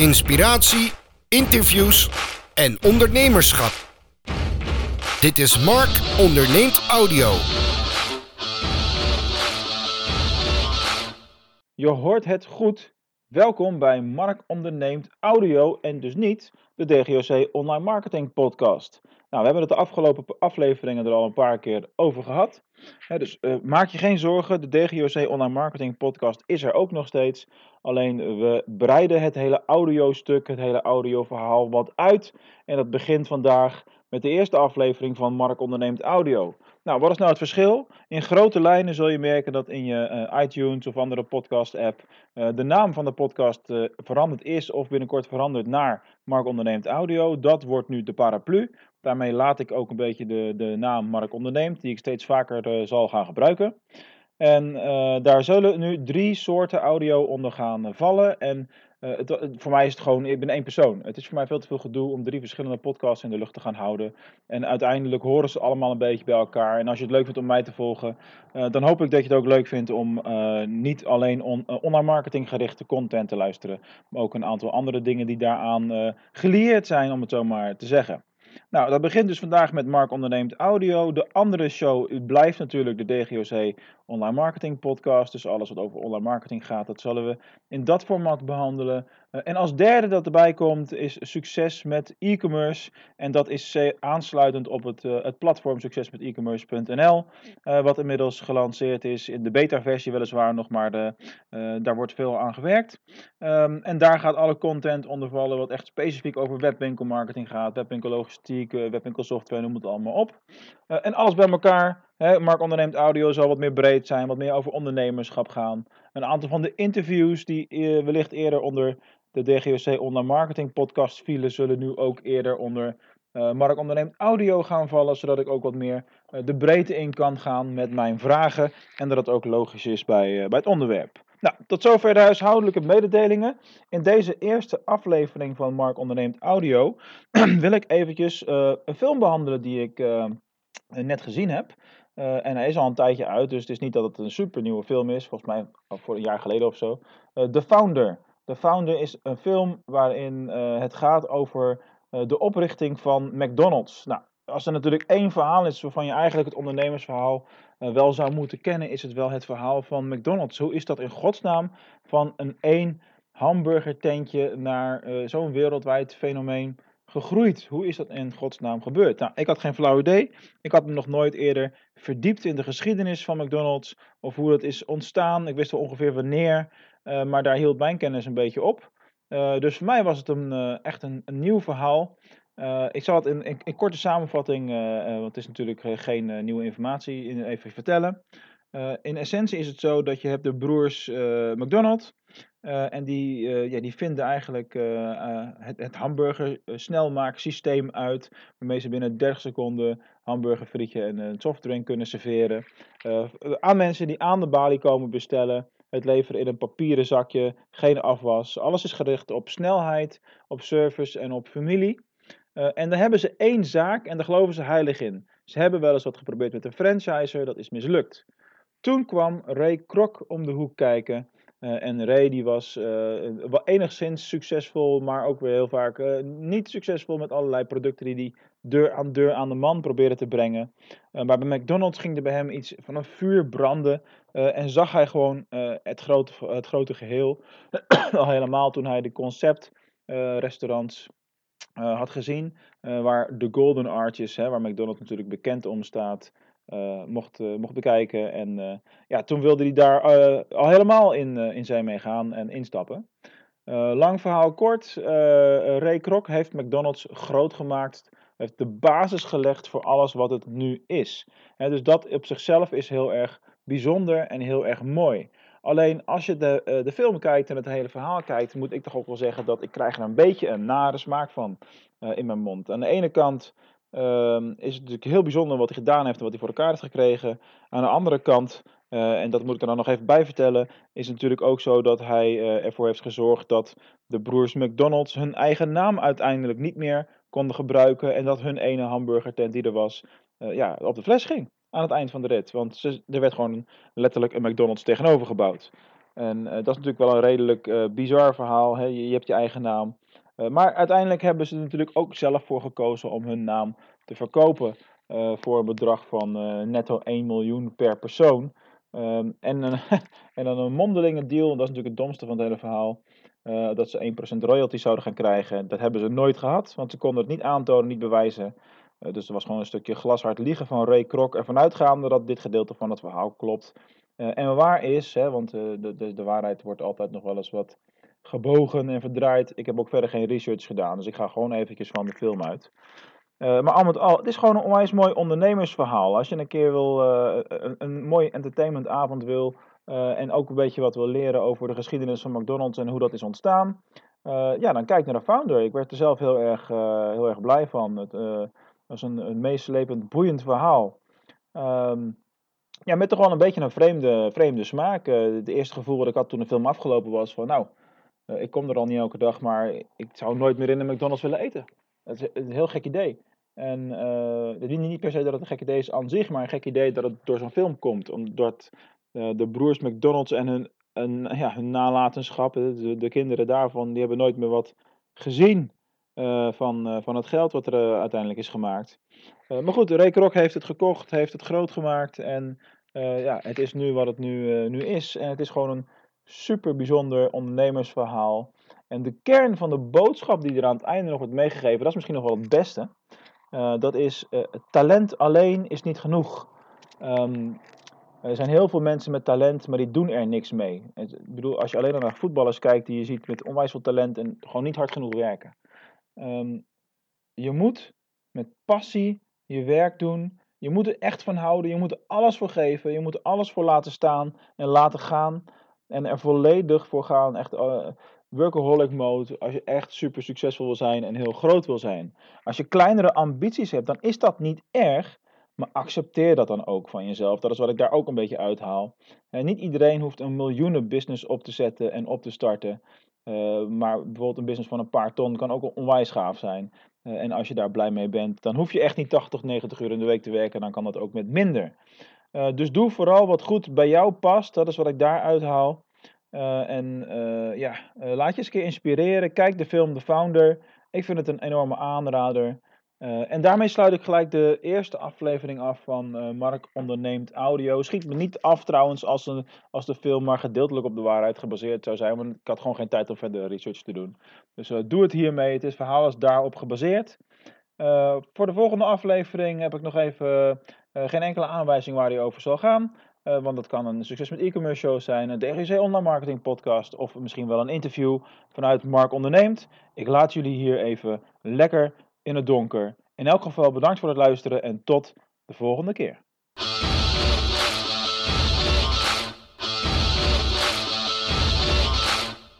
inspiratie, interviews en ondernemerschap. Dit is Mark Onderneemt Audio. Je hoort het goed. Welkom bij Mark Onderneemt Audio en dus niet de DGOC Online Marketing Podcast. Nou, we hebben het de afgelopen afleveringen er al een paar keer over gehad. dus uh, maak je geen zorgen, de DGOC Online Marketing Podcast is er ook nog steeds. Alleen we breiden het hele audiostuk, het hele audioverhaal wat uit. En dat begint vandaag met de eerste aflevering van Mark Onderneemt Audio. Nou, wat is nou het verschil? In grote lijnen zul je merken dat in je uh, iTunes of andere podcast-app de naam van de podcast veranderd is of binnenkort verandert naar Mark Onderneemt Audio. Dat wordt nu de paraplu. Daarmee laat ik ook een beetje de, de naam Mark Onderneemt, die ik steeds vaker zal gaan gebruiken. En daar zullen nu drie soorten audio onder gaan vallen. En het, voor mij is het gewoon, ik ben één persoon. Het is voor mij veel te veel gedoe om drie verschillende podcasts in de lucht te gaan houden. En uiteindelijk horen ze allemaal een beetje bij elkaar. En als je het leuk vindt om mij te volgen, uh, dan hoop ik dat je het ook leuk vindt om uh, niet alleen on, online marketing gerichte content te luisteren. Maar ook een aantal andere dingen die daaraan gelieerd zijn, om het zo maar te zeggen. Nou, dat begint dus vandaag met Mark Onderneemt Audio. De andere show blijft natuurlijk de DGOC Online Marketing Podcast. Dus alles wat over online marketing gaat, dat zullen we in dat format behandelen. Uh, en als derde dat erbij komt is succes met e-commerce. En dat is aansluitend op het, uh, het platform succesmetecommerce.nl. Wat inmiddels gelanceerd is in de beta-versie weliswaar nog, maar de, daar wordt veel aan gewerkt. Um, en daar gaat alle content onder vallen wat echt specifiek over webwinkelmarketing gaat. Webwinkellogistiek, webwinkelsoftware, noem het allemaal op. en alles bij elkaar Mark Onderneemt Audio zal wat meer breed zijn, wat meer over ondernemerschap gaan. Een aantal van de interviews die uh, wellicht eerder onder de DGOC Online Marketing Podcast vielen, zullen nu ook eerder onder Mark Onderneemt Audio gaan vallen, zodat ik ook wat meer de breedte in kan gaan met mijn vragen en dat het ook logisch is bij, bij het onderwerp. Nou, tot zover de huishoudelijke mededelingen. In deze eerste aflevering van Mark Onderneemt Audio wil ik eventjes een film behandelen die ik net gezien heb. Uh, en hij is al een tijdje uit, dus het is niet dat het een super nieuwe film is. Volgens mij voor een jaar geleden of zo. The Founder. The Founder is een film waarin het gaat over de oprichting van McDonald's. Nou, als er natuurlijk één verhaal is waarvan je eigenlijk het ondernemersverhaal wel zou moeten kennen, is het wel het verhaal van McDonald's. Hoe is dat in godsnaam van een één hamburgertentje naar zo'n wereldwijd fenomeen gegroeid. Hoe is dat in godsnaam gebeurd? Nou, ik had geen flauw idee. Ik had me nog nooit eerder verdiept in de geschiedenis van McDonald's of hoe dat is ontstaan. Ik wist wel ongeveer wanneer, uh, maar daar hield mijn kennis een beetje op. Dus voor mij was het een, echt een, nieuw verhaal. Ik zal het in, in, in korte samenvatting, want het is natuurlijk geen nieuwe informatie, even vertellen. in essentie is het zo dat je hebt de broers McDonald en die, ja, die vinden eigenlijk het, het hamburger uit, waarmee ze binnen 30 seconden hamburger, frietje en een softdrink kunnen serveren. aan mensen die aan de balie komen bestellen, het leveren in een papieren zakje, geen afwas. Alles is gericht op snelheid, op service en op familie. En daar hebben ze één zaak en daar geloven ze heilig in. Ze hebben wel eens wat geprobeerd met een franchiser, dat is mislukt. Toen kwam Ray Kroc om de hoek kijken uh, en Ray die was uh, wel enigszins succesvol, maar ook weer heel vaak niet succesvol met allerlei producten die hij deur aan deur aan de man probeerde te brengen. maar bij McDonald's ging er bij hem iets van een vuur branden en zag hij gewoon het, grote, het grote geheel. Al helemaal toen hij de conceptrestaurants had gezien, waar de Golden Arches, hè, waar McDonald's natuurlijk bekend om staat, uh, mocht, mocht bekijken. En ja, toen wilde hij daar al helemaal in, in zijn meegaan en instappen. lang verhaal kort, Ray Kroc heeft McDonald's groot gemaakt, heeft de basis gelegd voor alles wat het nu is. dus dat op zichzelf is heel erg bijzonder en heel erg mooi. Alleen als je de, de film kijkt en het hele verhaal kijkt, moet ik toch ook wel zeggen dat ik krijg er een beetje een nare smaak van in mijn mond. Aan de ene kant um, is het natuurlijk heel bijzonder wat hij gedaan heeft en wat hij voor elkaar heeft gekregen. Aan de andere kant, uh, en dat moet ik er dan nog even bij vertellen, is het natuurlijk ook zo dat hij ervoor heeft gezorgd dat de broers McDonald's hun eigen naam uiteindelijk niet meer konden gebruiken. En dat hun ene hamburgertent die er was, ja, op de fles ging aan het eind van de rit. Want ze, er werd gewoon letterlijk een McDonald's tegenover gebouwd. En dat is natuurlijk wel een redelijk bizar verhaal. Hè? Je, je, hebt je eigen naam. maar uiteindelijk hebben ze er natuurlijk ook zelf voor gekozen om hun naam te verkopen. voor een bedrag van netto 1 miljoen per persoon. Ehm, en, en dan een mondelinge deal, dat is natuurlijk het domste van het hele verhaal. Dat ze 1% royalty zouden gaan krijgen. Dat hebben ze nooit gehad, want ze konden het niet aantonen, niet bewijzen. Uh, dus er was gewoon een stukje glashard liegen van Ray Kroc. Ervan uitgaande dat dit gedeelte van het verhaal klopt. Uh, en waar is, hè, want de, de, de waarheid wordt altijd nog wel eens wat gebogen en verdraaid. Ik heb ook verder geen research gedaan, dus ik ga gewoon eventjes van de film uit. Maar al met al, het is gewoon een onwijs mooi ondernemersverhaal. Als je een keer wil, een, een mooi entertainmentavond wil, en ook een beetje wat wil leren over de geschiedenis van McDonald's en hoe dat is ontstaan, ja, dan kijk naar de founder. Ik werd er zelf heel erg, heel erg blij van. Het was een, een meeslepend, boeiend verhaal. Um, ja, met toch wel een beetje een vreemde, vreemde smaak. Het eerste gevoel dat ik had toen de film afgelopen was van, nou, ik kom er al niet elke dag, maar ik zou nooit meer in een McDonald's willen eten. Dat is een heel gek idee. En uh, is niet per se dat het een gek idee is aan zich, maar een gek idee dat het door zo'n film komt. Omdat de broers McDonald's en hun, ja, hun nalatenschap, de, de, kinderen daarvan, die hebben nooit meer wat gezien van, van het geld wat er uiteindelijk is gemaakt. maar goed, Ray Kroc heeft het gekocht, heeft het groot gemaakt en ja, het is nu wat het nu, nu is. En het is gewoon een super bijzonder ondernemersverhaal. En de kern van de boodschap die er aan het einde nog wordt meegegeven, dat is misschien nog wel het beste. Dat is, talent alleen is niet genoeg. Um, er zijn heel veel mensen met talent, maar die doen er niks mee. Ik bedoel, als je alleen naar voetballers kijkt die je ziet met onwijs veel talent en gewoon niet hard genoeg werken. Um, je moet met passie je werk doen. Je moet er echt van houden. Je moet er alles voor geven. Je moet er alles voor laten staan en laten gaan. En er volledig voor gaan. Echt, uh, workaholic mode als je echt super succesvol wil zijn en heel groot wil zijn. Als je kleinere ambities hebt, dan is dat niet erg, maar accepteer dat dan ook van jezelf. Dat is wat ik daar ook een beetje uithaal. En niet iedereen hoeft een miljoenen business op te zetten en op te starten. Uh, maar bijvoorbeeld een business van een paar ton kan ook onwijs gaaf zijn. Uh, en als je daar blij mee bent, dan hoef je echt niet 80, 90 uur in de week te werken. Dan kan dat ook met minder. Uh, dus doe vooral wat goed bij jou past. Dat is wat ik daar uithaal. Uh, en ja, laat je eens een keer inspireren. Kijk de film The Founder. Ik vind het een enorme aanrader. En daarmee sluit ik gelijk de eerste aflevering af van Mark Onderneemt Audio. Schiet me niet af trouwens als, een, als de film maar gedeeltelijk op de waarheid gebaseerd zou zijn. Want ik had gewoon geen tijd om verder research te doen. Dus doe het hiermee. Het is verhaal is daarop gebaseerd. voor de volgende aflevering heb ik nog even geen enkele aanwijzing waar hij over zal gaan. Want dat kan een succes met e-commerce show zijn, een DGC online marketing podcast of misschien wel een interview vanuit Mark Onderneemt. Ik laat jullie hier even lekker in het donker. In elk geval bedankt voor het luisteren en tot de volgende keer.